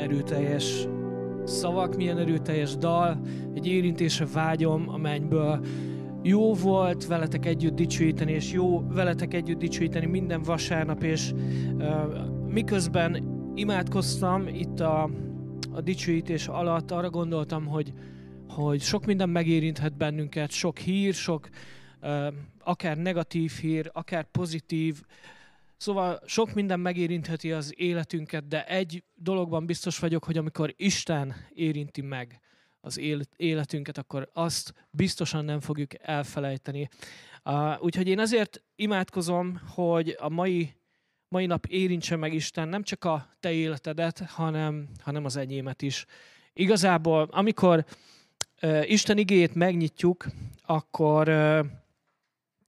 erőteljes szavak, milyen erőteljes dal, egy érintése vágyom a mennyből. Jó volt veletek együtt dicsőíteni, és jó veletek együtt dicsőíteni minden vasárnap, és uh, miközben imádkoztam itt a, a dicsőítés alatt, arra gondoltam, hogy, hogy sok minden megérinthet bennünket, sok hír, sok uh, akár negatív hír, akár pozitív, Szóval sok minden megérintheti az életünket, de egy dologban biztos vagyok, hogy amikor Isten érinti meg az életünket, akkor azt biztosan nem fogjuk elfelejteni. Úgyhogy én azért imádkozom, hogy a mai, mai nap érintse meg Isten nem csak a te életedet, hanem, hanem az enyémet is. Igazából, amikor Isten igéjét megnyitjuk, akkor,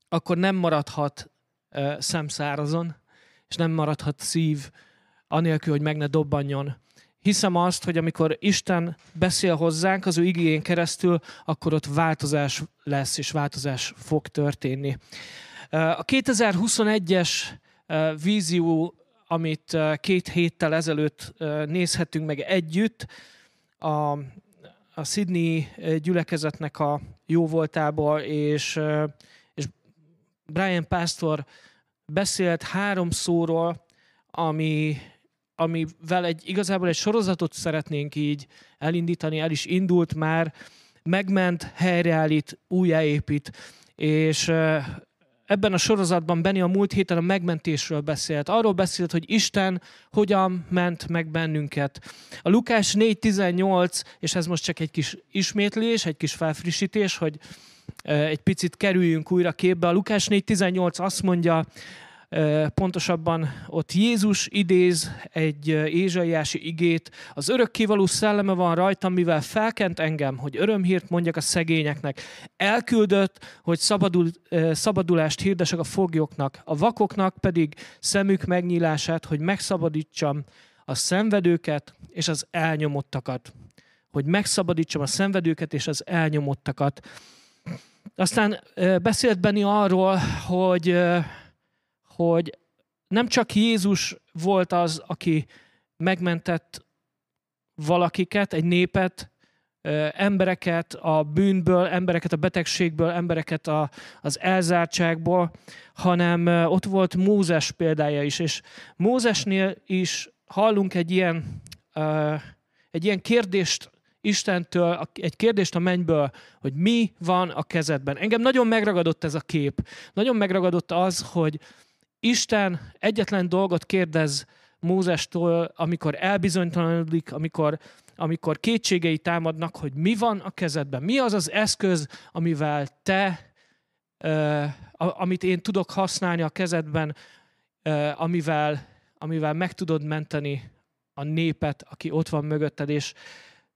akkor nem maradhat szemszárazon, és nem maradhat szív anélkül, hogy meg ne dobbanjon. Hiszem azt, hogy amikor Isten beszél hozzánk az ő igényén keresztül, akkor ott változás lesz, és változás fog történni. A 2021-es vízió, amit két héttel ezelőtt nézhettünk meg együtt, a, a Sydney gyülekezetnek a jóvoltából, és, és Brian Pastor beszélt három szóról, ami, amivel egy, igazából egy sorozatot szeretnénk így elindítani, el is indult már, megment, helyreállít, újjáépít, és ebben a sorozatban Benni a múlt héten a megmentésről beszélt. Arról beszélt, hogy Isten hogyan ment meg bennünket. A Lukás 4.18, és ez most csak egy kis ismétlés, egy kis felfrissítés, hogy egy picit kerüljünk újra képbe. A Lukás 4.18 azt mondja, pontosabban ott Jézus idéz egy ézsaiási igét, az örökkévaló szelleme van rajtam, mivel felkent engem, hogy örömhírt mondjak a szegényeknek. Elküldött, hogy szabadul, szabadulást hirdesek a foglyoknak, a vakoknak pedig szemük megnyílását, hogy megszabadítsam a szenvedőket és az elnyomottakat. Hogy megszabadítsam a szenvedőket és az elnyomottakat. Aztán beszélt Benni arról, hogy hogy nem csak Jézus volt az, aki megmentett valakiket, egy népet, embereket a bűnből, embereket a betegségből, embereket a, az elzártságból, hanem ott volt Mózes példája is. És Mózesnél is hallunk egy ilyen, egy ilyen kérdést Istentől, egy kérdést a mennyből, hogy mi van a kezedben. Engem nagyon megragadott ez a kép. Nagyon megragadott az, hogy, Isten egyetlen dolgot kérdez Mózestól, amikor elbizonytalanodik, amikor, amikor kétségei támadnak, hogy mi van a kezedben, mi az az eszköz, amivel te, amit én tudok használni a kezedben, amivel, amivel meg tudod menteni a népet, aki ott van mögötted, és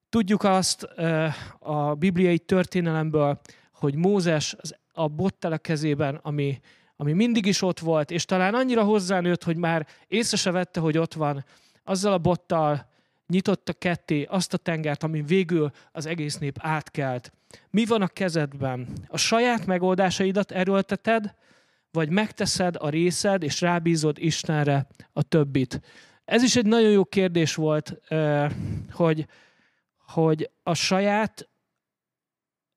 tudjuk azt a bibliai történelemből, hogy Mózes a bottel a kezében, ami, ami mindig is ott volt, és talán annyira hozzánőtt, hogy már észre se vette, hogy ott van, azzal a bottal nyitotta ketté azt a tengert, ami végül az egész nép átkelt. Mi van a kezedben? A saját megoldásaidat erőlteted, vagy megteszed a részed, és rábízod Istenre a többit? Ez is egy nagyon jó kérdés volt, hogy, hogy a saját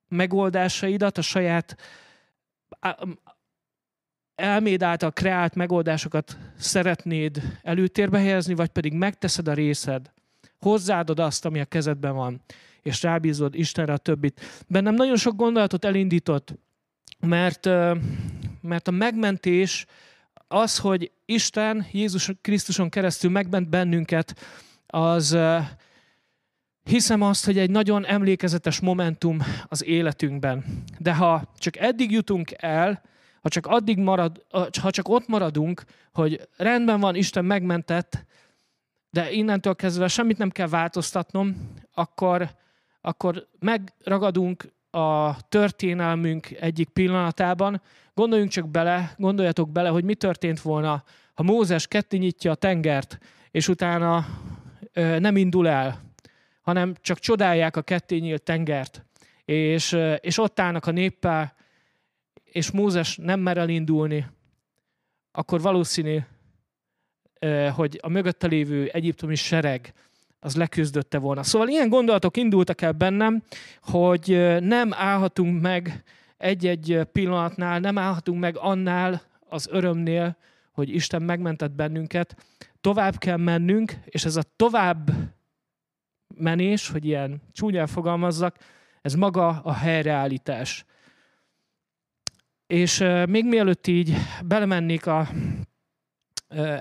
megoldásaidat, a saját elméd által kreált megoldásokat szeretnéd előtérbe helyezni, vagy pedig megteszed a részed, hozzáadod azt, ami a kezedben van, és rábízod Istenre a többit. Bennem nagyon sok gondolatot elindított, mert, mert a megmentés az, hogy Isten Jézus Krisztuson keresztül megment bennünket, az hiszem azt, hogy egy nagyon emlékezetes momentum az életünkben. De ha csak eddig jutunk el, ha csak addig marad, ha csak ott maradunk, hogy rendben van, Isten megmentett, de innentől kezdve semmit nem kell változtatnom, akkor, akkor megragadunk a történelmünk egyik pillanatában. Gondoljunk csak bele, gondoljatok bele, hogy mi történt volna, ha Mózes ketté nyitja a tengert, és utána ö, nem indul el, hanem csak csodálják a ketté nyílt tengert, és, és ott állnak a néppel, és Mózes nem mer elindulni, akkor valószínű, hogy a mögötte lévő egyiptomi sereg az leküzdötte volna. Szóval ilyen gondolatok indultak el bennem, hogy nem állhatunk meg egy-egy pillanatnál, nem állhatunk meg annál az örömnél, hogy Isten megmentett bennünket. Tovább kell mennünk, és ez a tovább menés, hogy ilyen csúnyán fogalmazzak, ez maga a helyreállítás. És még mielőtt így belemennék a,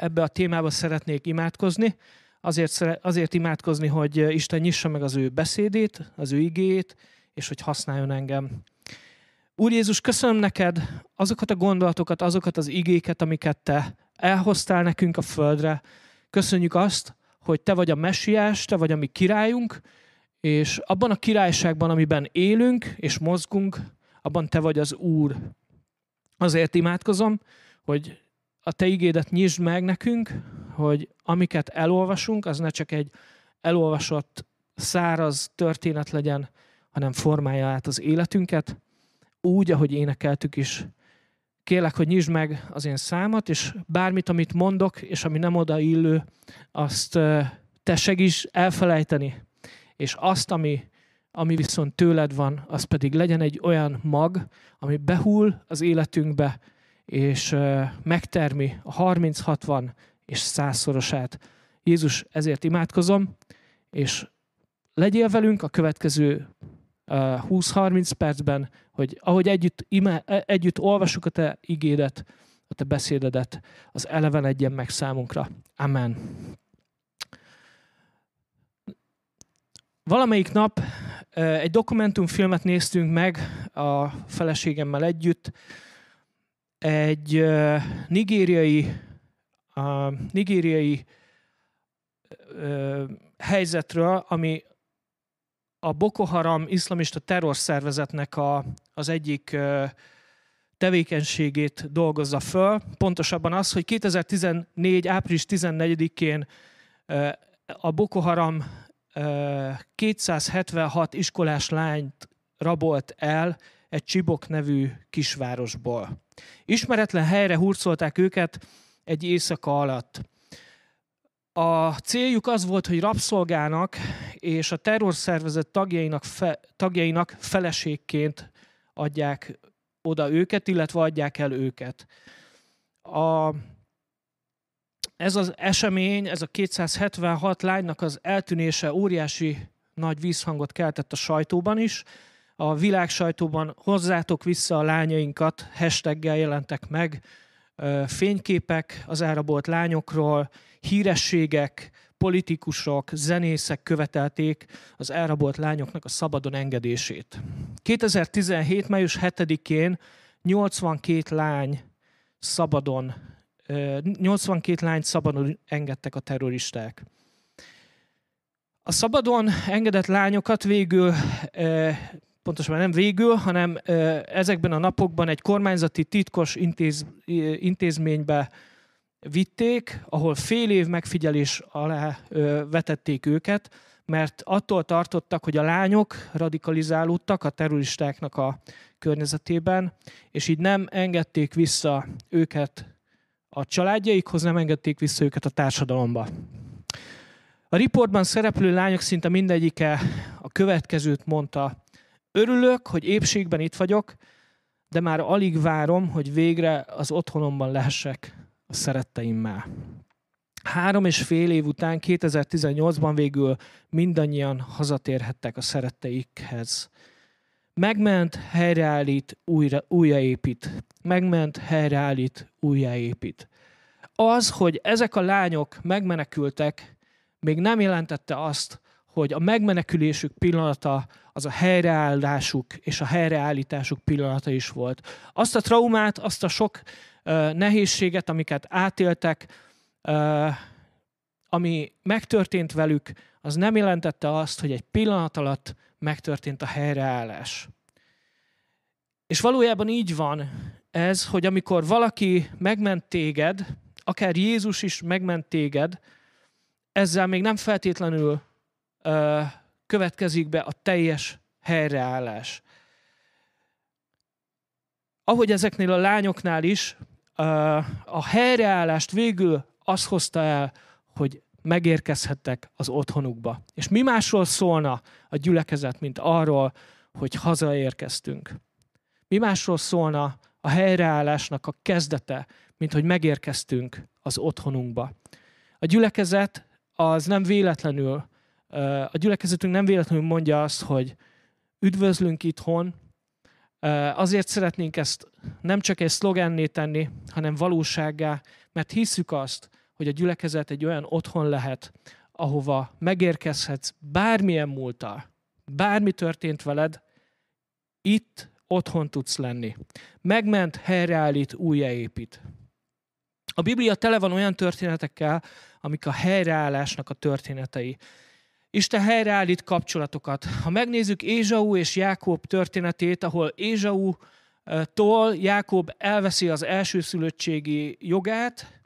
ebbe a témába szeretnék imádkozni, azért, azért imádkozni, hogy Isten nyissa meg az ő beszédét, az ő igét, és hogy használjon engem. Úr Jézus, köszönöm neked azokat a gondolatokat, azokat az igéket, amiket te elhoztál nekünk a földre. Köszönjük azt, hogy te vagy a messiás, te vagy a mi királyunk, és abban a királyságban, amiben élünk és mozgunk, abban te vagy az Úr. Azért imádkozom, hogy a te igédet nyisd meg nekünk, hogy amiket elolvasunk, az ne csak egy elolvasott száraz történet legyen, hanem formálja át az életünket, úgy, ahogy énekeltük is. Kérlek, hogy nyisd meg az én számat, és bármit, amit mondok, és ami nem odaillő, azt te segíts elfelejteni. És azt, ami, ami viszont tőled van, az pedig legyen egy olyan mag, ami behull az életünkbe, és megtermi a 30-60 és százszorosát. Jézus, ezért imádkozom, és legyél velünk a következő 20-30 percben, hogy ahogy együtt, ime, e, együtt olvasjuk a te igédet, a te beszédedet, az elevenedjen meg számunkra. Amen. Valamelyik nap egy dokumentumfilmet néztünk meg a feleségemmel együtt, egy nigériai, nigériai helyzetről, ami a Boko Haram iszlamista terrorszervezetnek a, az egyik tevékenységét dolgozza föl. Pontosabban az, hogy 2014. április 14-én a Boko Haram 276 iskolás lányt rabolt el egy Csibok nevű kisvárosból. Ismeretlen helyre hurcolták őket egy éjszaka alatt. A céljuk az volt, hogy rabszolgának és a terrorszervezet tagjainak, fe, tagjainak feleségként adják oda őket, illetve adják el őket. A, ez az esemény, ez a 276 lánynak az eltűnése óriási nagy vízhangot keltett a sajtóban is. A világ sajtóban hozzátok vissza a lányainkat, hashtaggel jelentek meg, fényképek az elrabolt lányokról, hírességek, politikusok, zenészek követelték az elrabolt lányoknak a szabadon engedését. 2017. május 7-én 82 lány szabadon, 82 lányt szabadon engedtek a terroristák. A szabadon engedett lányokat végül, pontosabban nem végül, hanem ezekben a napokban egy kormányzati titkos intéz, intézménybe vitték, ahol fél év megfigyelés alá vetették őket, mert attól tartottak, hogy a lányok radikalizálódtak a terroristáknak a környezetében, és így nem engedték vissza őket a családjaikhoz, nem engedték vissza őket a társadalomba. A riportban szereplő lányok szinte mindegyike a következőt mondta. Örülök, hogy épségben itt vagyok, de már alig várom, hogy végre az otthonomban lehessek a szeretteimmel. Három és fél év után, 2018-ban végül mindannyian hazatérhettek a szeretteikhez. Megment, helyreállít, újra, újraépít. Megment, helyreállít, újraépít. Az, hogy ezek a lányok megmenekültek, még nem jelentette azt, hogy a megmenekülésük pillanata az a helyreállásuk és a helyreállításuk pillanata is volt. Azt a traumát, azt a sok nehézséget, amiket átéltek, ami megtörtént velük, az nem jelentette azt, hogy egy pillanat alatt megtörtént a helyreállás. És valójában így van ez, hogy amikor valaki megment téged, akár Jézus is megment téged, ezzel még nem feltétlenül következik be a teljes helyreállás. Ahogy ezeknél a lányoknál is, a helyreállást végül az hozta el, hogy megérkezhettek az otthonukba. És mi másról szólna a gyülekezet, mint arról, hogy hazaérkeztünk? Mi másról szólna a helyreállásnak a kezdete, mint hogy megérkeztünk az otthonunkba? A gyülekezet az nem véletlenül, a gyülekezetünk nem véletlenül mondja azt, hogy üdvözlünk itthon, azért szeretnénk ezt nem csak egy szlogenné tenni, hanem valósággá, mert hiszük azt, hogy a gyülekezet egy olyan otthon lehet, ahova megérkezhetsz bármilyen múltal, bármi történt veled, itt otthon tudsz lenni. Megment, helyreállít, újjáépít. A Biblia tele van olyan történetekkel, amik a helyreállásnak a történetei. Isten helyreállít kapcsolatokat. Ha megnézzük Ézsau és Jákob történetét, ahol Ézsau-tól Jákob elveszi az elsőszülöttségi jogát,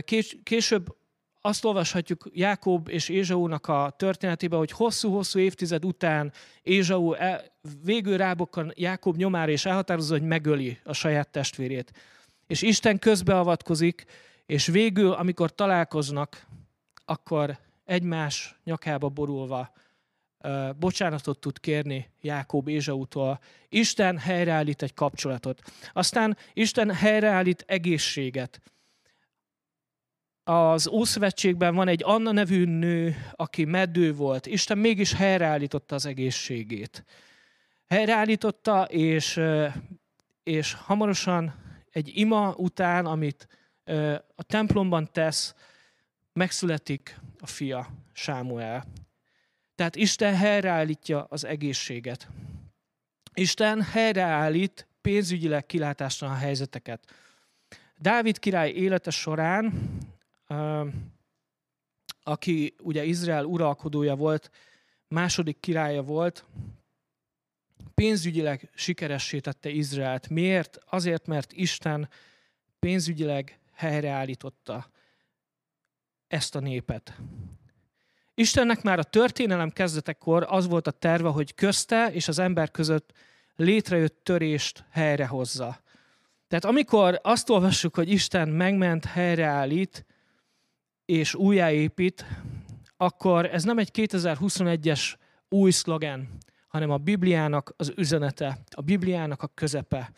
kés, később azt olvashatjuk Jákob és Ézsaúnak a történetében, hogy hosszú-hosszú évtized után Ézsau végül rábokkan Jákob nyomára, és elhatározza, hogy megöli a saját testvérét. És Isten közbeavatkozik, és végül, amikor találkoznak, akkor egymás nyakába borulva bocsánatot tud kérni Jákob Ézsautól. Isten helyreállít egy kapcsolatot. Aztán Isten helyreállít egészséget. Az Ószövetségben van egy Anna nevű nő, aki meddő volt. Isten mégis helyreállította az egészségét. Helyreállította, és, és hamarosan egy ima után, amit a templomban tesz, megszületik a fia, Sámuel. Tehát Isten helyreállítja az egészséget. Isten helyreállít pénzügyileg kilátásra a helyzeteket. Dávid király élete során, aki ugye Izrael uralkodója volt, második királya volt, pénzügyileg sikeressé tette Izraelt. Miért? Azért, mert Isten pénzügyileg helyreállította ezt a népet. Istennek már a történelem kezdetekor az volt a terve, hogy közte és az ember között létrejött törést helyrehozza. Tehát amikor azt olvassuk, hogy Isten megment, helyreállít és újjáépít, akkor ez nem egy 2021-es új szlogen, hanem a Bibliának az üzenete, a Bibliának a közepe.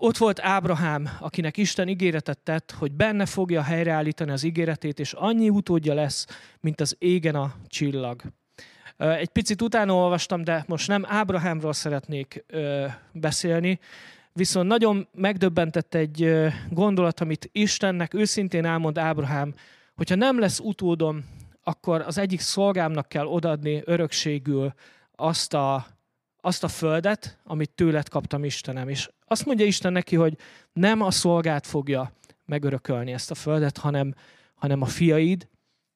Ott volt Ábrahám, akinek Isten ígéretet tett, hogy benne fogja helyreállítani az ígéretét, és annyi utódja lesz, mint az égen a csillag. Egy picit utána olvastam, de most nem Ábrahámról szeretnék beszélni, viszont nagyon megdöbbentett egy gondolat, amit Istennek őszintén elmond Ábrahám, hogyha nem lesz utódom, akkor az egyik szolgámnak kell odadni örökségül azt a, azt a földet, amit tőled kaptam Istenem. És azt mondja Isten neki, hogy nem a szolgát fogja megörökölni ezt a földet, hanem, hanem a fiaid,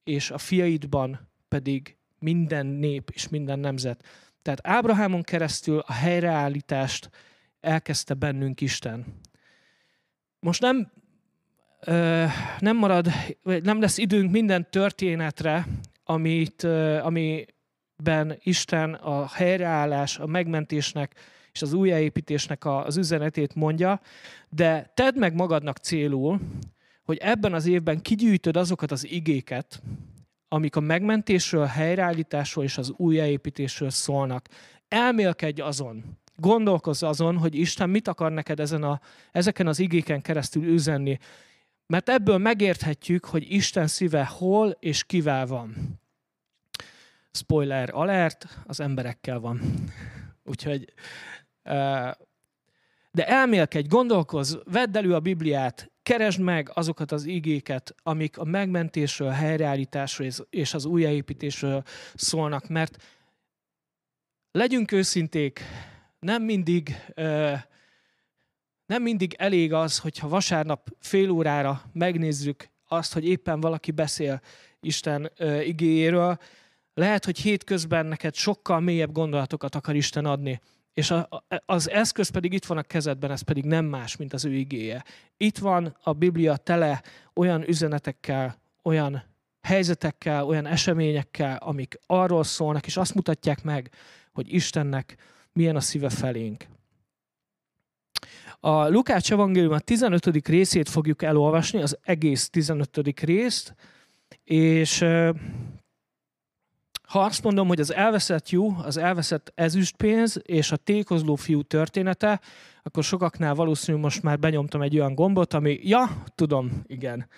és a fiaidban pedig minden nép és minden nemzet. Tehát Ábrahámon keresztül a helyreállítást elkezdte bennünk Isten. Most nem, ö, nem marad, nem lesz időnk minden történetre, amit, ö, amiben Isten a helyreállás, a megmentésnek és az újjáépítésnek az üzenetét mondja, de tedd meg magadnak célul, hogy ebben az évben kigyűjtöd azokat az igéket, amik a megmentésről, a helyreállításról és az újjáépítésről szólnak. Elmélkedj azon, gondolkozz azon, hogy Isten mit akar neked ezen a, ezeken az igéken keresztül üzenni. Mert ebből megérthetjük, hogy Isten szíve hol és kivel van. Spoiler alert, az emberekkel van. Úgyhogy de elmélkedj, gondolkozz, vedd elő a Bibliát, keresd meg azokat az igéket, amik a megmentésről, a helyreállításról és az újjáépítésről szólnak, mert legyünk őszinték, nem mindig, nem mindig elég az, hogyha vasárnap fél órára megnézzük azt, hogy éppen valaki beszél Isten igéjéről. Lehet, hogy hétközben neked sokkal mélyebb gondolatokat akar Isten adni. És a, az eszköz pedig itt van a kezedben, ez pedig nem más, mint az ő igéje. Itt van a Biblia tele olyan üzenetekkel, olyan helyzetekkel, olyan eseményekkel, amik arról szólnak, és azt mutatják meg, hogy Istennek milyen a szíve felénk. A Lukács evangélium a 15. részét fogjuk elolvasni, az egész 15. részt, És ha azt mondom, hogy az elveszett jó, az elveszett ezüstpénz és a tékozló fiú története, akkor sokaknál valószínűleg most már benyomtam egy olyan gombot, ami, ja, tudom, igen.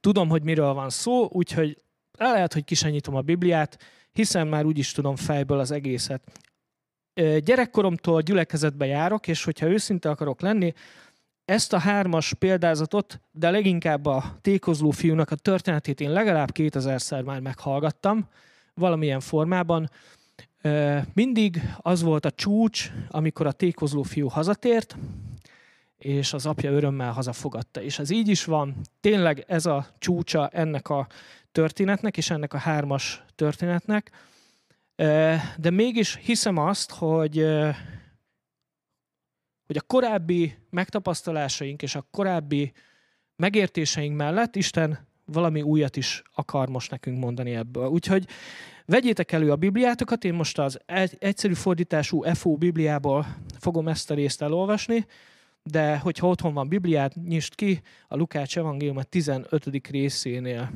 Tudom, hogy miről van szó, úgyhogy lehet, hogy kisenyítom a Bibliát, hiszen már úgy is tudom fejből az egészet. Gyerekkoromtól gyülekezetbe járok, és hogyha őszinte akarok lenni, ezt a hármas példázatot, de leginkább a tékozló fiúnak a történetét én legalább 2000-szer már meghallgattam, valamilyen formában. Mindig az volt a csúcs, amikor a tékozló fiú hazatért, és az apja örömmel hazafogadta. És ez így is van. Tényleg ez a csúcsa ennek a történetnek, és ennek a hármas történetnek. De mégis hiszem azt, hogy hogy a korábbi megtapasztalásaink és a korábbi megértéseink mellett Isten valami újat is akar most nekünk mondani ebből. Úgyhogy vegyétek elő a Bibliátokat, én most az egyszerű fordítású FO Bibliából fogom ezt a részt elolvasni, de hogyha otthon van Bibliát, nyisd ki a Lukács evangélium 15. részénél.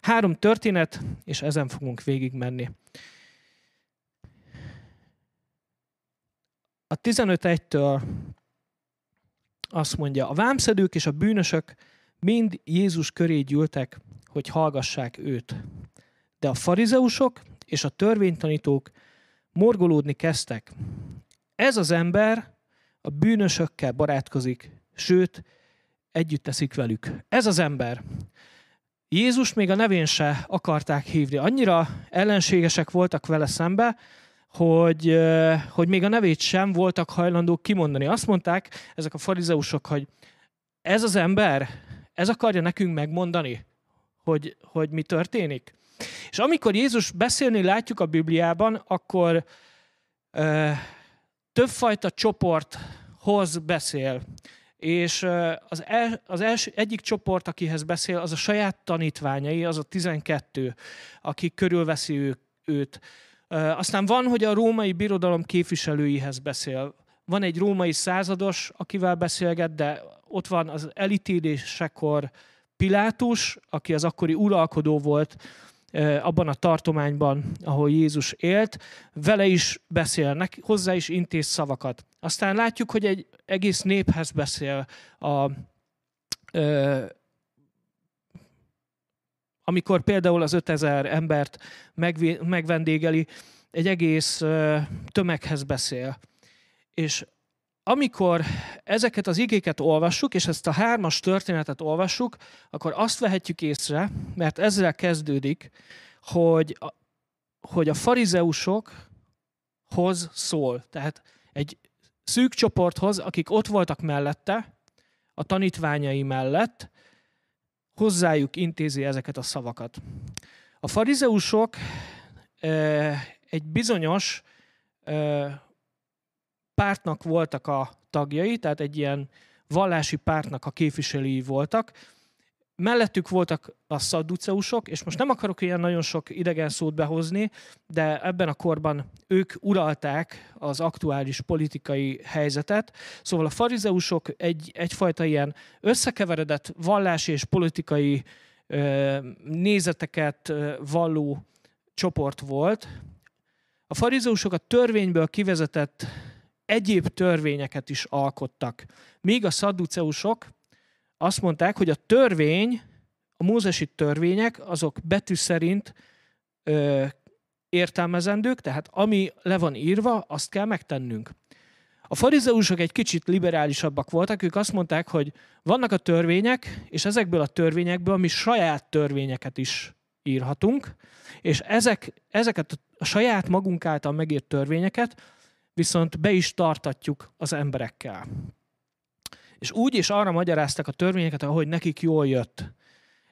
Három történet, és ezen fogunk végigmenni. A 15.1-től azt mondja, a vámszedők és a bűnösök mind Jézus köré gyűltek, hogy hallgassák őt. De a farizeusok és a törvénytanítók morgolódni kezdtek. Ez az ember a bűnösökkel barátkozik, sőt, együtt teszik velük. Ez az ember. Jézus még a nevén se akarták hívni. Annyira ellenségesek voltak vele szembe, hogy, hogy még a nevét sem voltak hajlandók kimondani. Azt mondták ezek a farizeusok, hogy ez az ember, ez akarja nekünk megmondani, hogy, hogy mi történik. És amikor Jézus beszélni látjuk a Bibliában, akkor ö, többfajta csoporthoz beszél. És az, el, az első, egyik csoport, akihez beszél, az a saját tanítványai, az a 12, akik körülveszi ő, őt. Aztán van, hogy a római birodalom képviselőihez beszél. Van egy római százados, akivel beszélget, de ott van az elítélésekor Pilátus, aki az akkori uralkodó volt abban a tartományban, ahol Jézus élt, vele is beszélnek, hozzá is intéz szavakat. Aztán látjuk, hogy egy egész néphez beszél a, amikor például az 5000 embert megvendégeli, egy egész tömeghez beszél. És amikor ezeket az igéket olvassuk, és ezt a hármas történetet olvassuk, akkor azt vehetjük észre, mert ezzel kezdődik, hogy a, hogy a farizeusokhoz szól. Tehát egy szűk csoporthoz, akik ott voltak mellette, a tanítványai mellett, hozzájuk intézi ezeket a szavakat. A farizeusok egy bizonyos pártnak voltak a tagjai, tehát egy ilyen vallási pártnak a képviselői voltak, Mellettük voltak a szadduceusok, és most nem akarok ilyen nagyon sok idegen szót behozni, de ebben a korban ők uralták az aktuális politikai helyzetet. Szóval a farizeusok egy, egyfajta ilyen összekeveredett vallási és politikai ö, nézeteket ö, valló csoport volt. A farizeusok a törvényből kivezetett egyéb törvényeket is alkottak. Míg a szadduceusok azt mondták, hogy a törvény, a mózesi törvények, azok betű szerint ö, értelmezendők, tehát ami le van írva, azt kell megtennünk. A farizeusok egy kicsit liberálisabbak voltak, ők azt mondták, hogy vannak a törvények, és ezekből a törvényekből mi saját törvényeket is írhatunk, és ezek, ezeket a saját magunk által megírt törvényeket viszont be is tartatjuk az emberekkel. És úgy is arra magyarázták a törvényeket, ahogy nekik jól jött.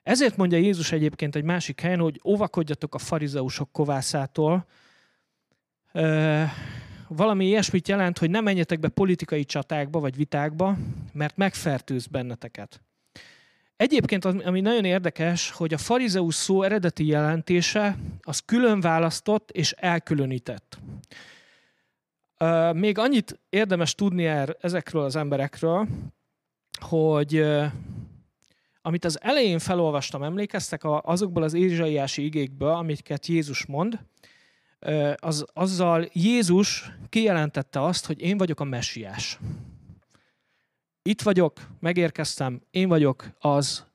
Ezért mondja Jézus egyébként egy másik helyen, hogy óvakodjatok a farizeusok kovászától. Ö, valami ilyesmit jelent, hogy nem menjetek be politikai csatákba vagy vitákba, mert megfertőz benneteket. Egyébként, ami nagyon érdekes, hogy a farizeus szó eredeti jelentése az külön választott és elkülönített. Még annyit érdemes tudni er, ezekről az emberekről, hogy amit az elején felolvastam, emlékeztek azokból az ézsaiási igékből, amiket Jézus mond, az, azzal Jézus kijelentette azt, hogy én vagyok a messiás. Itt vagyok, megérkeztem, én vagyok az,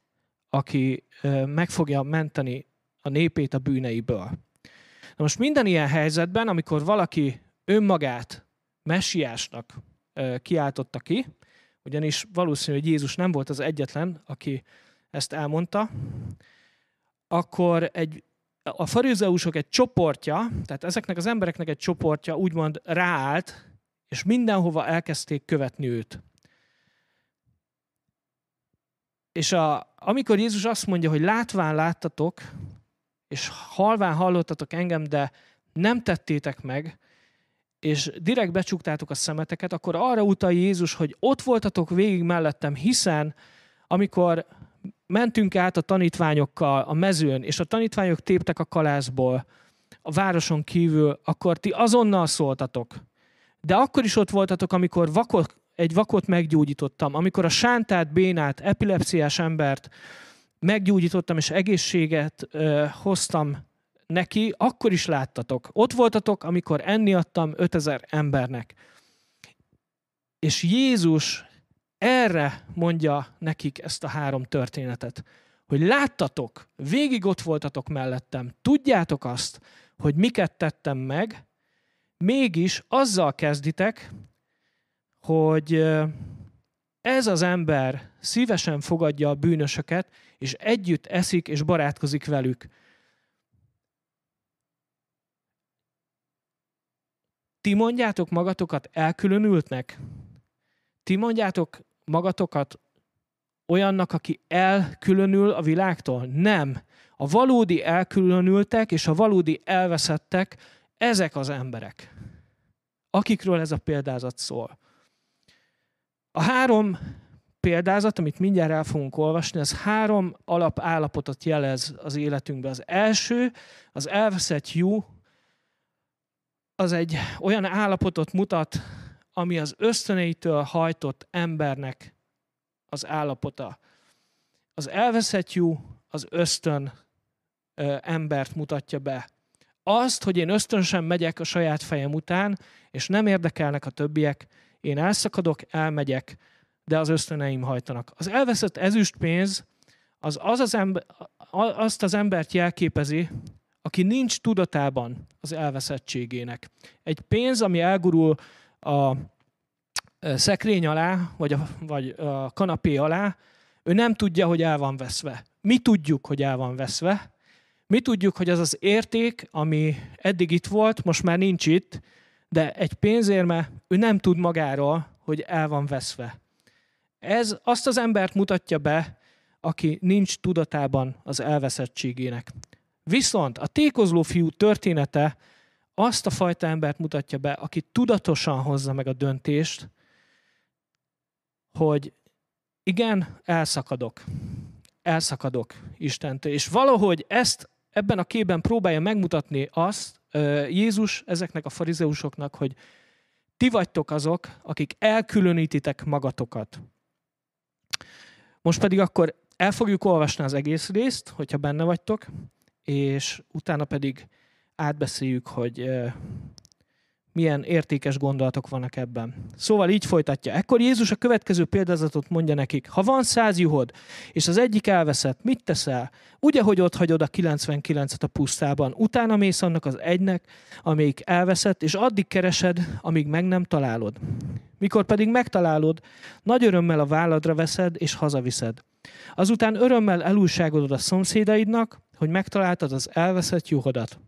aki meg fogja menteni a népét a bűneiből. Na most minden ilyen helyzetben, amikor valaki önmagát messiásnak kiáltotta ki, ugyanis valószínű, hogy Jézus nem volt az egyetlen, aki ezt elmondta, akkor egy, a farizeusok egy csoportja, tehát ezeknek az embereknek egy csoportja úgymond ráállt, és mindenhova elkezdték követni őt. És a, amikor Jézus azt mondja, hogy látván láttatok, és halván hallottatok engem, de nem tettétek meg, és direkt becsuktátok a szemeteket, akkor arra utal Jézus, hogy ott voltatok végig mellettem, hiszen amikor mentünk át a tanítványokkal a mezőn, és a tanítványok téptek a kalászból a városon kívül, akkor ti azonnal szóltatok. De akkor is ott voltatok, amikor vakot, egy vakot meggyógyítottam, amikor a sántát, bénát, epilepsziás embert meggyógyítottam, és egészséget ö, hoztam neki, akkor is láttatok. Ott voltatok, amikor enni adtam 5000 embernek. És Jézus erre mondja nekik ezt a három történetet. Hogy láttatok, végig ott voltatok mellettem, tudjátok azt, hogy miket tettem meg, mégis azzal kezditek, hogy ez az ember szívesen fogadja a bűnösöket, és együtt eszik és barátkozik velük. Ti mondjátok magatokat elkülönültnek? Ti mondjátok magatokat olyannak, aki elkülönül a világtól? Nem. A valódi elkülönültek és a valódi elveszettek, ezek az emberek, akikről ez a példázat szól. A három példázat, amit mindjárt el fogunk olvasni, ez három alapállapotot jelez az életünkben. Az első, az elveszett jó, az egy olyan állapotot mutat, ami az ösztöneitől hajtott embernek az állapota. Az elveszett jó, az ösztön ö, embert mutatja be. Azt, hogy én ösztönösen megyek a saját fejem után, és nem érdekelnek a többiek, én elszakadok, elmegyek, de az ösztöneim hajtanak. Az elveszett ezüstpénz az, az az ember, azt az embert jelképezi, aki nincs tudatában az elveszettségének. Egy pénz, ami elgurul a szekrény alá, vagy a, vagy a kanapé alá, ő nem tudja, hogy el van veszve. Mi tudjuk, hogy el van veszve. Mi tudjuk, hogy az az érték, ami eddig itt volt, most már nincs itt, de egy pénzérme, ő nem tud magáról, hogy el van veszve. Ez azt az embert mutatja be, aki nincs tudatában az elveszettségének. Viszont a tékozló fiú története azt a fajta embert mutatja be, aki tudatosan hozza meg a döntést, hogy igen, elszakadok. Elszakadok Istentől. És valahogy ezt ebben a képben próbálja megmutatni azt Jézus ezeknek a farizeusoknak, hogy ti vagytok azok, akik elkülönítitek magatokat. Most pedig akkor el fogjuk olvasni az egész részt, hogyha benne vagytok, és utána pedig átbeszéljük, hogy milyen értékes gondolatok vannak ebben. Szóval így folytatja. Ekkor Jézus a következő példázatot mondja nekik. Ha van száz juhod, és az egyik elveszett, mit teszel? Ugye, hogy ott hagyod a 99-et a pusztában. Utána mész annak az egynek, amelyik elveszett, és addig keresed, amíg meg nem találod. Mikor pedig megtalálod, nagy örömmel a válladra veszed, és hazaviszed. Azután örömmel elújságodod a szomszédaidnak, hogy megtaláltad az elveszett juhodat.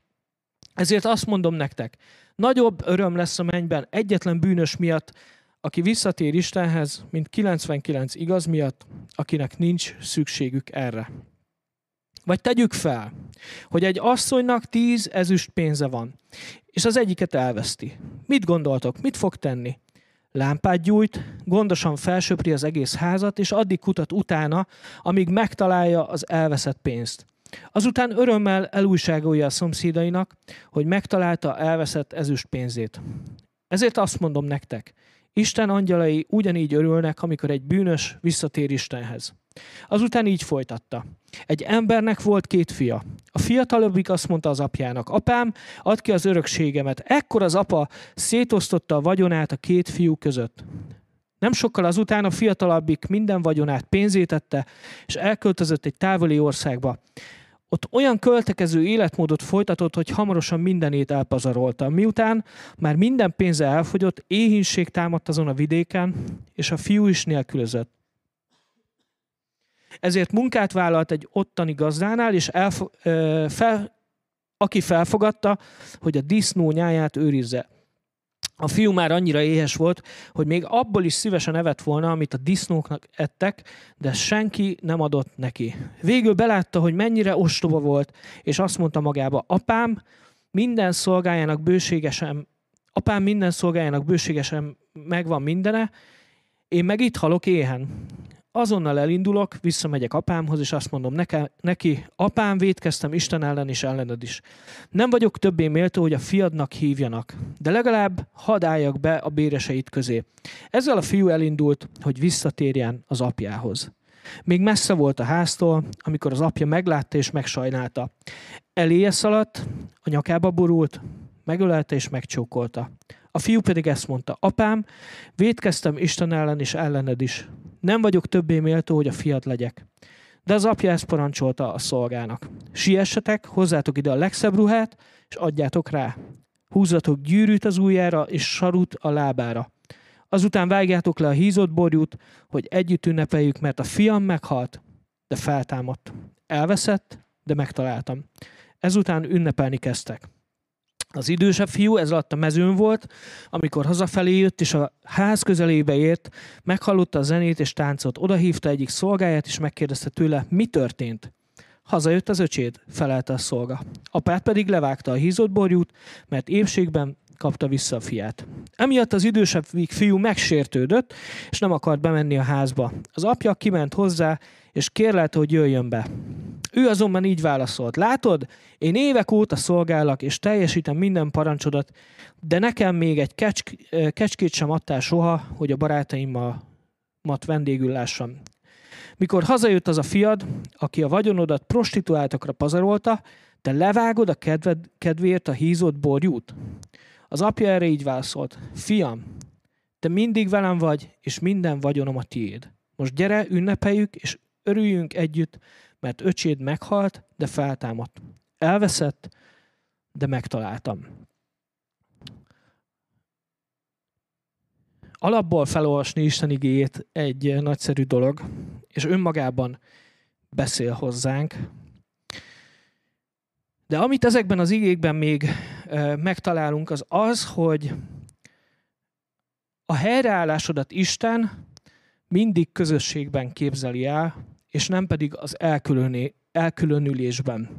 Ezért azt mondom nektek, Nagyobb öröm lesz a mennyben egyetlen bűnös miatt, aki visszatér Istenhez, mint 99 igaz miatt, akinek nincs szükségük erre. Vagy tegyük fel, hogy egy asszonynak tíz ezüst pénze van, és az egyiket elveszti. Mit gondoltok, mit fog tenni? Lámpát gyújt, gondosan felsöpri az egész házat, és addig kutat utána, amíg megtalálja az elveszett pénzt. Azután örömmel elújságolja a szomszédainak, hogy megtalálta elveszett ezüst pénzét. Ezért azt mondom nektek, Isten angyalai ugyanígy örülnek, amikor egy bűnös visszatér Istenhez. Azután így folytatta. Egy embernek volt két fia. A fiatalabbik azt mondta az apjának, apám, add ki az örökségemet. Ekkor az apa szétosztotta a vagyonát a két fiú között. Nem sokkal azután a fiatalabbik minden vagyonát pénzétette, és elköltözött egy távoli országba. Ott olyan költekező életmódot folytatott, hogy hamarosan mindenét elpazarolta. Miután már minden pénze elfogyott, éhínség támadt azon a vidéken, és a fiú is nélkülözött. Ezért munkát vállalt egy ottani gazdánál, és elfo- ö, fel, aki felfogadta, hogy a disznó nyáját őrizze. A fiú már annyira éhes volt, hogy még abból is szívesen evett volna, amit a disznóknak ettek, de senki nem adott neki. Végül belátta, hogy mennyire ostoba volt, és azt mondta magába, apám minden szolgájának bőségesen, apám minden szolgájának bőségesen megvan mindene, én meg itt halok éhen azonnal elindulok, visszamegyek apámhoz, és azt mondom neke, neki, apám, védkeztem Isten ellen és ellened is. Nem vagyok többé méltó, hogy a fiadnak hívjanak, de legalább hadd álljak be a béreseit közé. Ezzel a fiú elindult, hogy visszatérjen az apjához. Még messze volt a háztól, amikor az apja meglátta és megsajnálta. Eléje szaladt, a nyakába borult, megölelte és megcsókolta. A fiú pedig ezt mondta, apám, védkeztem Isten ellen és ellened is. Nem vagyok többé méltó, hogy a fiat legyek. De az apja ezt parancsolta a szolgának. Siessetek, hozzátok ide a legszebb ruhát, és adjátok rá. Húzzatok gyűrűt az ujjára, és sarut a lábára. Azután vágjátok le a hízott borjút, hogy együtt ünnepeljük, mert a fiam meghalt, de feltámadt. Elveszett, de megtaláltam. Ezután ünnepelni kezdtek. Az idősebb fiú ez alatt a mezőn volt, amikor hazafelé jött, és a ház közelébe ért, meghallotta a zenét és táncot. Oda hívta egyik szolgáját, és megkérdezte tőle, mi történt. Hazajött az öcséd, felelte a szolga. Apát pedig levágta a hízott borjút, mert épségben kapta vissza a fiát. Emiatt az idősebb fiú megsértődött, és nem akart bemenni a házba. Az apja kiment hozzá, és kérlelte, hogy jöjjön be. Ő azonban így válaszolt. Látod, én évek óta szolgálok, és teljesítem minden parancsodat, de nekem még egy kecsk, kecskét sem adtál soha, hogy a barátaimmal mat vendégül lássam. Mikor hazajött az a fiad, aki a vagyonodat prostituáltakra pazarolta, te levágod a kedved, kedvéért a hízott borjút? Az apja erre így válaszolt. Fiam, te mindig velem vagy, és minden vagyonom a tiéd. Most gyere, ünnepeljük, és örüljünk együtt, mert öcséd meghalt, de feltámadt. Elveszett, de megtaláltam. Alapból felolvasni Isten igéjét egy nagyszerű dolog, és önmagában beszél hozzánk. De amit ezekben az igékben még megtalálunk, az az, hogy a helyreállásodat Isten mindig közösségben képzeli el, és nem pedig az elkülönülésben.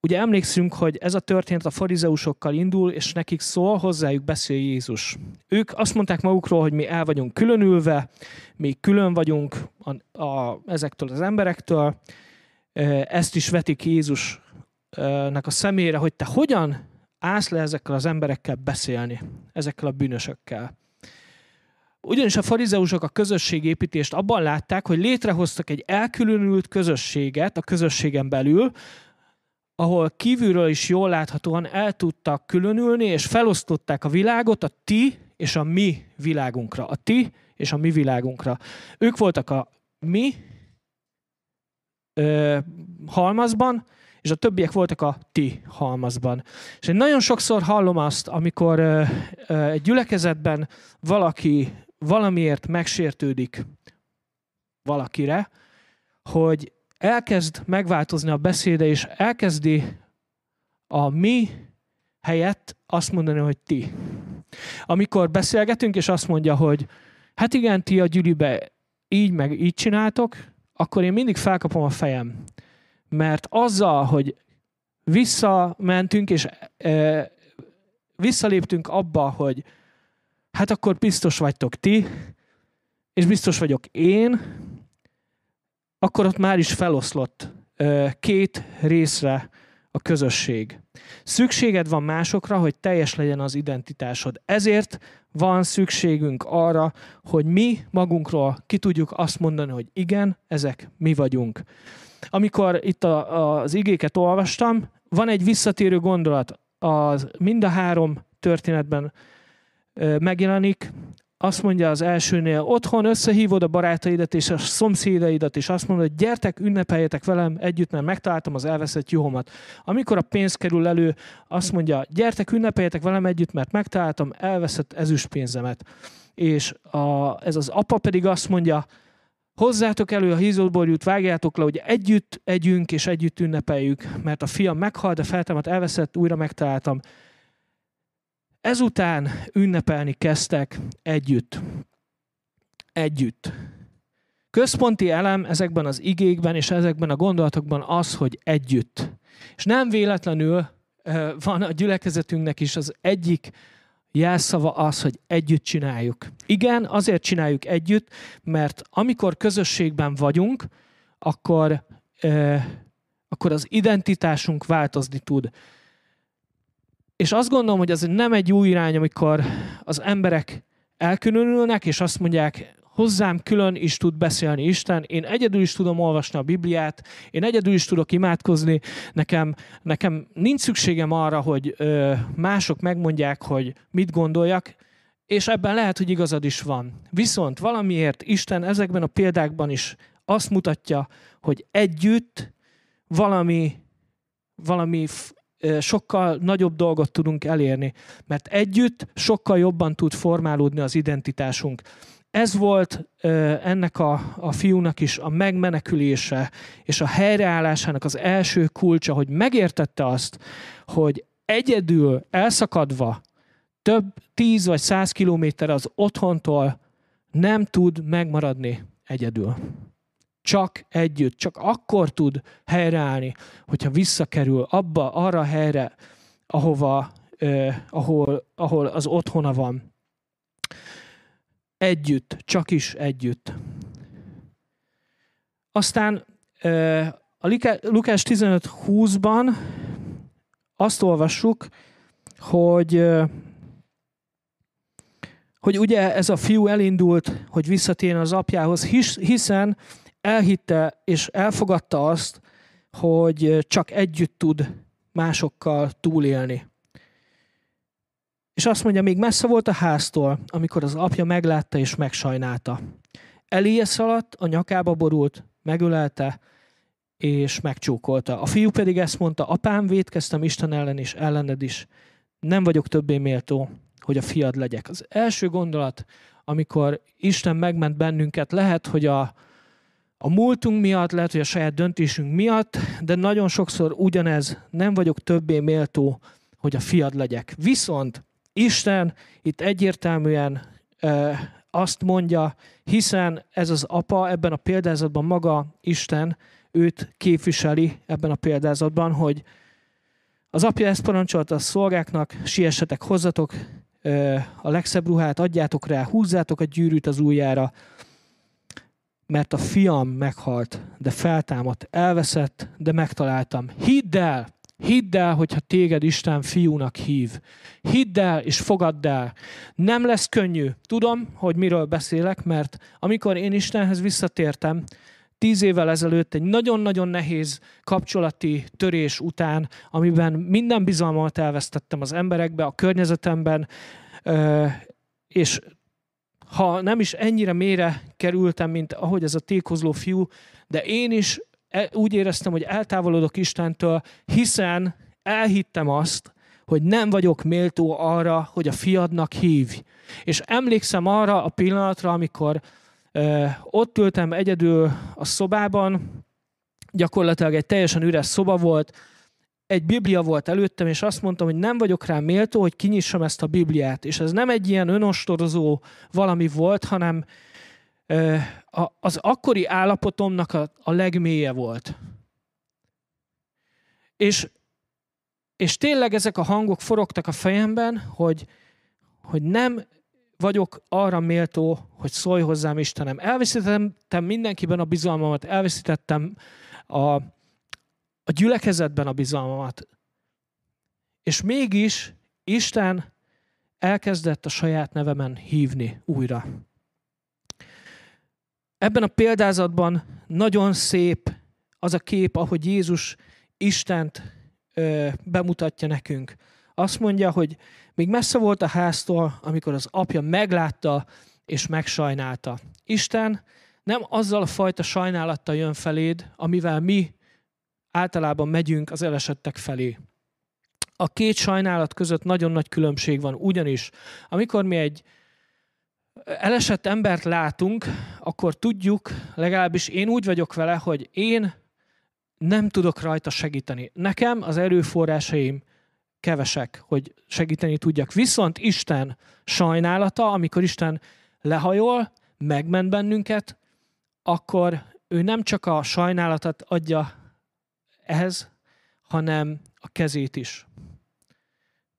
Ugye emlékszünk, hogy ez a történet a farizeusokkal indul, és nekik szól, hozzájuk beszél Jézus. Ők azt mondták magukról, hogy mi el vagyunk különülve, mi külön vagyunk a, a, ezektől az emberektől. Ezt is vetik Jézusnak a szemére, hogy te hogyan állsz le ezekkel az emberekkel beszélni, ezekkel a bűnösökkel. Ugyanis a farizeusok a közösségépítést abban látták, hogy létrehoztak egy elkülönült közösséget a közösségen belül, ahol kívülről is jól láthatóan el tudtak különülni, és felosztották a világot a ti és a mi világunkra. A ti és a mi világunkra. Ők voltak a mi ö, halmazban, és a többiek voltak a ti halmazban. És én nagyon sokszor hallom azt, amikor ö, ö, egy gyülekezetben valaki valamiért megsértődik valakire, hogy elkezd megváltozni a beszéde, és elkezdi a mi helyett azt mondani, hogy ti. Amikor beszélgetünk, és azt mondja, hogy hát igen, ti a gyűlibe így meg így csináltok, akkor én mindig felkapom a fejem. Mert azzal, hogy visszamentünk, és e, visszaléptünk abba, hogy hát akkor biztos vagytok ti, és biztos vagyok én, akkor ott már is feloszlott két részre a közösség. Szükséged van másokra, hogy teljes legyen az identitásod. Ezért van szükségünk arra, hogy mi magunkról ki tudjuk azt mondani, hogy igen, ezek mi vagyunk. Amikor itt a, az igéket olvastam, van egy visszatérő gondolat, az mind a három történetben megjelenik, azt mondja az elsőnél, otthon összehívod a barátaidat és a szomszédaidat, és azt mondod, gyertek, ünnepeljetek velem együtt, mert megtaláltam az elveszett juhomat. Amikor a pénz kerül elő, azt mondja, gyertek, ünnepeljetek velem együtt, mert megtaláltam elveszett ezüstpénzemet. És a, ez az apa pedig azt mondja, hozzátok elő a hízóborjút, vágjátok le, hogy együtt együnk és együtt ünnepeljük, mert a fiam meghalt, de feltámadt, elveszett, újra megtaláltam. Ezután ünnepelni kezdtek együtt. Együtt. Központi elem ezekben az igékben és ezekben a gondolatokban az, hogy együtt. És nem véletlenül van a gyülekezetünknek is az egyik jelszava az, hogy együtt csináljuk. Igen, azért csináljuk együtt, mert amikor közösségben vagyunk, akkor, akkor az identitásunk változni tud. És azt gondolom, hogy ez nem egy új irány, amikor az emberek elkülönülnek, és azt mondják, hozzám külön is tud beszélni Isten, én egyedül is tudom olvasni a Bibliát, én egyedül is tudok imádkozni, nekem, nekem nincs szükségem arra, hogy ö, mások megmondják, hogy mit gondoljak, és ebben lehet, hogy igazad is van. Viszont valamiért Isten ezekben a példákban is azt mutatja, hogy együtt valami, valami sokkal nagyobb dolgot tudunk elérni, mert együtt sokkal jobban tud formálódni az identitásunk. Ez volt ennek a, a fiúnak is a megmenekülése és a helyreállásának az első kulcsa, hogy megértette azt, hogy egyedül elszakadva több tíz vagy száz kilométer az otthontól nem tud megmaradni egyedül csak együtt, csak akkor tud helyreállni, hogyha visszakerül abba, arra a helyre, ahova, eh, ahol, ahol az otthona van. Együtt, csak is együtt. Aztán eh, a Lukás 15.20-ban azt olvassuk, hogy hogy ugye ez a fiú elindult, hogy visszatérjen az apjához, hiszen elhitte és elfogadta azt, hogy csak együtt tud másokkal túlélni. És azt mondja, még messze volt a háztól, amikor az apja meglátta és megsajnálta. Eléje szaladt, a nyakába borult, megölelte, és megcsókolta. A fiú pedig ezt mondta, apám, védkeztem Isten ellen és ellened is. Nem vagyok többé méltó, hogy a fiad legyek. Az első gondolat, amikor Isten megment bennünket, lehet, hogy a, a múltunk miatt, lehet, hogy a saját döntésünk miatt, de nagyon sokszor ugyanez, nem vagyok többé méltó, hogy a fiad legyek. Viszont Isten itt egyértelműen e, azt mondja, hiszen ez az apa ebben a példázatban maga Isten őt képviseli ebben a példázatban, hogy az apja ezt parancsolta a szolgáknak, siessetek, hozzatok e, a legszebb ruhát, adjátok rá, húzzátok a gyűrűt az ujjára, mert a fiam meghalt, de feltámadt, elveszett, de megtaláltam. Hidd el, hidd el, hogyha téged Isten fiúnak hív. Hidd el és fogadd el. Nem lesz könnyű. Tudom, hogy miről beszélek, mert amikor én Istenhez visszatértem, tíz évvel ezelőtt egy nagyon-nagyon nehéz kapcsolati törés után, amiben minden bizalmat elvesztettem az emberekbe, a környezetemben, és ha nem is ennyire mélyre kerültem, mint ahogy ez a tékozló fiú, de én is e, úgy éreztem, hogy eltávolodok Istentől, hiszen elhittem azt, hogy nem vagyok méltó arra, hogy a fiadnak hívj. És emlékszem arra a pillanatra, amikor ö, ott ültem egyedül a szobában, gyakorlatilag egy teljesen üres szoba volt, egy Biblia volt előttem, és azt mondtam, hogy nem vagyok rá méltó, hogy kinyissam ezt a Bibliát. És ez nem egy ilyen önostorozó valami volt, hanem az akkori állapotomnak a, a legmélye volt. És, és tényleg ezek a hangok forogtak a fejemben, hogy, hogy nem vagyok arra méltó, hogy szólj hozzám Istenem. Elveszítettem mindenkiben a bizalmamat, elveszítettem a, a gyülekezetben a bizalmamat. És mégis Isten elkezdett a saját nevemen hívni újra. Ebben a példázatban nagyon szép az a kép, ahogy Jézus Istent ö, bemutatja nekünk. Azt mondja, hogy még messze volt a háztól, amikor az apja meglátta és megsajnálta. Isten nem azzal a fajta sajnálattal jön feléd, amivel mi általában megyünk az elesettek felé. A két sajnálat között nagyon nagy különbség van, ugyanis amikor mi egy elesett embert látunk, akkor tudjuk, legalábbis én úgy vagyok vele, hogy én nem tudok rajta segíteni. Nekem az erőforrásaim kevesek, hogy segíteni tudjak. Viszont Isten sajnálata, amikor Isten lehajol, megment bennünket, akkor ő nem csak a sajnálatot adja ehhez, hanem a kezét is.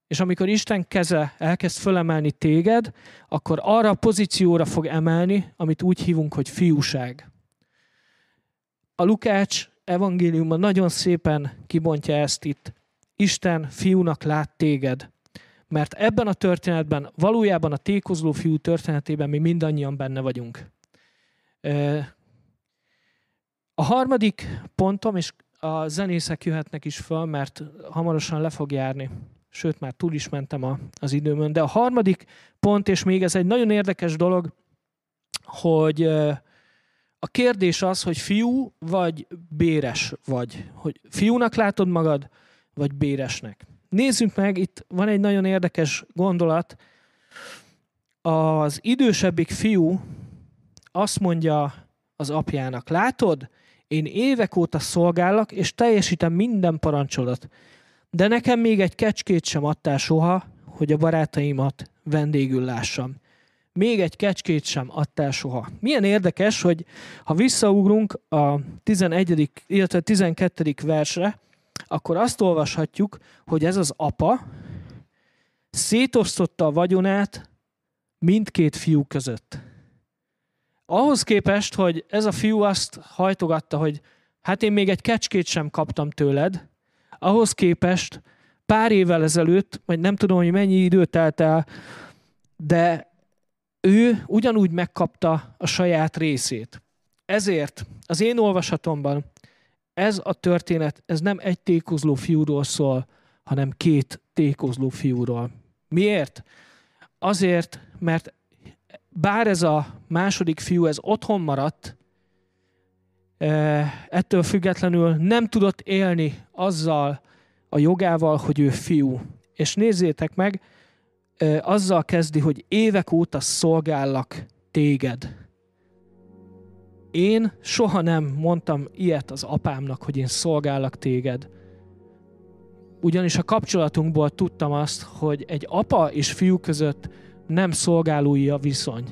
És amikor Isten keze elkezd fölemelni téged, akkor arra a pozícióra fog emelni, amit úgy hívunk, hogy fiúság. A Lukács evangéliumban nagyon szépen kibontja ezt itt. Isten fiúnak lát téged. Mert ebben a történetben, valójában a tékozló fiú történetében mi mindannyian benne vagyunk. A harmadik pontom, és a zenészek jöhetnek is föl, mert hamarosan le fog járni. Sőt, már túl is mentem a, az időmön. De a harmadik pont, és még ez egy nagyon érdekes dolog, hogy a kérdés az, hogy fiú vagy béres vagy. Hogy fiúnak látod magad, vagy béresnek. Nézzük meg, itt van egy nagyon érdekes gondolat. Az idősebbik fiú azt mondja az apjának, látod, én évek óta szolgálok, és teljesítem minden parancsolat. De nekem még egy kecskét sem adtál soha, hogy a barátaimat vendégül lássam. Még egy kecskét sem adtál soha. Milyen érdekes, hogy ha visszaugrunk a 11. illetve 12. versre, akkor azt olvashatjuk, hogy ez az apa szétosztotta a vagyonát mindkét fiú között. Ahhoz képest, hogy ez a fiú azt hajtogatta, hogy hát én még egy kecskét sem kaptam tőled, ahhoz képest pár évvel ezelőtt, vagy nem tudom, hogy mennyi idő telt el, de ő ugyanúgy megkapta a saját részét. Ezért az én olvasatomban ez a történet, ez nem egy tékozló fiúról szól, hanem két tékozló fiúról. Miért? Azért, mert bár ez a második fiú, ez otthon maradt, ettől függetlenül nem tudott élni azzal a jogával, hogy ő fiú. És nézzétek meg, azzal kezdi, hogy évek óta szolgállak téged. Én soha nem mondtam ilyet az apámnak, hogy én szolgállak téged. Ugyanis a kapcsolatunkból tudtam azt, hogy egy apa és fiú között nem szolgálói a viszony.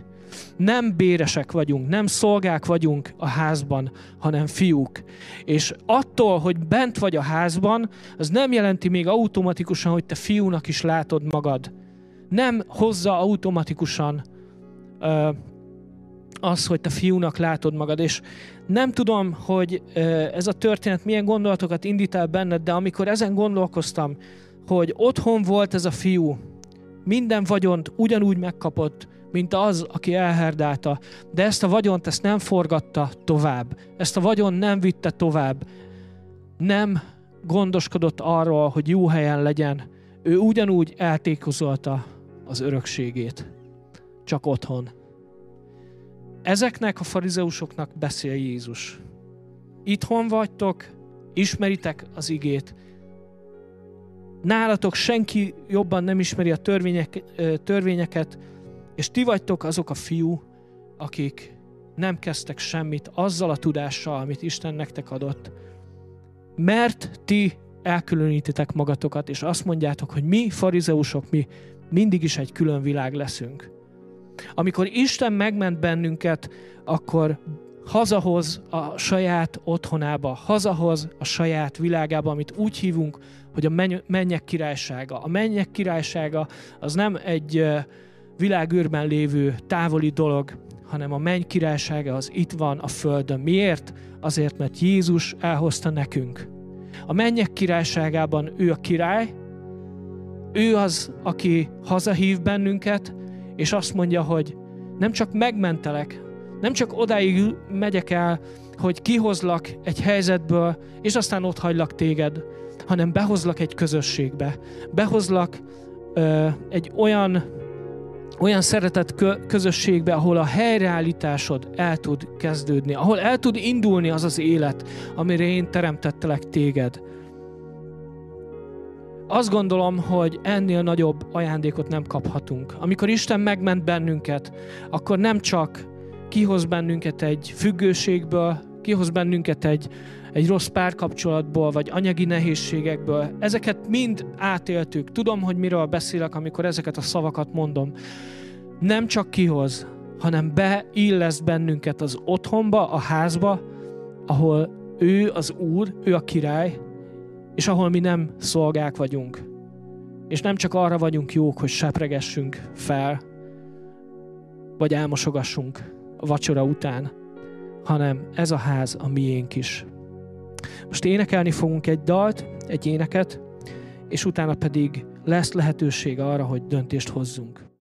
Nem béresek vagyunk, nem szolgák vagyunk a házban, hanem fiúk. És attól, hogy bent vagy a házban, az nem jelenti még automatikusan, hogy te fiúnak is látod magad. Nem hozza automatikusan ö, az, hogy te fiúnak látod magad. És nem tudom, hogy ö, ez a történet milyen gondolatokat indít el benned, de amikor ezen gondolkoztam, hogy otthon volt ez a fiú, minden vagyont ugyanúgy megkapott, mint az, aki elherdálta, de ezt a vagyont ezt nem forgatta tovább, ezt a vagyon nem vitte tovább, nem gondoskodott arról, hogy jó helyen legyen, ő ugyanúgy eltékozolta az örökségét, csak otthon. Ezeknek a farizeusoknak beszél Jézus. Itthon vagytok, ismeritek az igét, nálatok senki jobban nem ismeri a törvények, törvényeket, és ti vagytok azok a fiú, akik nem kezdtek semmit azzal a tudással, amit Isten nektek adott, mert ti elkülönítitek magatokat, és azt mondjátok, hogy mi, farizeusok, mi mindig is egy külön világ leszünk. Amikor Isten megment bennünket, akkor hazahoz a saját otthonába, hazahoz a saját világába, amit úgy hívunk, hogy a mennyek királysága. A mennyek királysága az nem egy világűrben lévő távoli dolog, hanem a menny királysága az itt van a földön. Miért? Azért, mert Jézus elhozta nekünk. A mennyek királyságában ő a király, ő az, aki hazahív bennünket, és azt mondja, hogy nem csak megmentelek, nem csak odáig megyek el, hogy kihozlak egy helyzetből, és aztán ott hagylak téged, hanem behozlak egy közösségbe. Behozlak ö, egy olyan, olyan szeretett közösségbe, ahol a helyreállításod el tud kezdődni, ahol el tud indulni az az élet, amire én teremtettelek téged. Azt gondolom, hogy ennél nagyobb ajándékot nem kaphatunk. Amikor Isten megment bennünket, akkor nem csak kihoz bennünket egy függőségből, kihoz bennünket egy, egy rossz párkapcsolatból, vagy anyagi nehézségekből. Ezeket mind átéltük. Tudom, hogy miről beszélek, amikor ezeket a szavakat mondom. Nem csak kihoz, hanem beillesz bennünket az otthonba, a házba, ahol ő az Úr, ő a király, és ahol mi nem szolgák vagyunk. És nem csak arra vagyunk jók, hogy sepregessünk fel, vagy elmosogassunk vacsora után, hanem ez a ház a miénk is. Most énekelni fogunk egy dalt, egy éneket, és utána pedig lesz lehetőség arra, hogy döntést hozzunk.